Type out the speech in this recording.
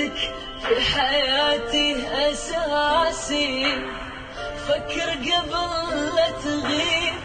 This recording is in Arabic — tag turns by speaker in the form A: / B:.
A: وجودك في حياتي أساسي. فكر قبل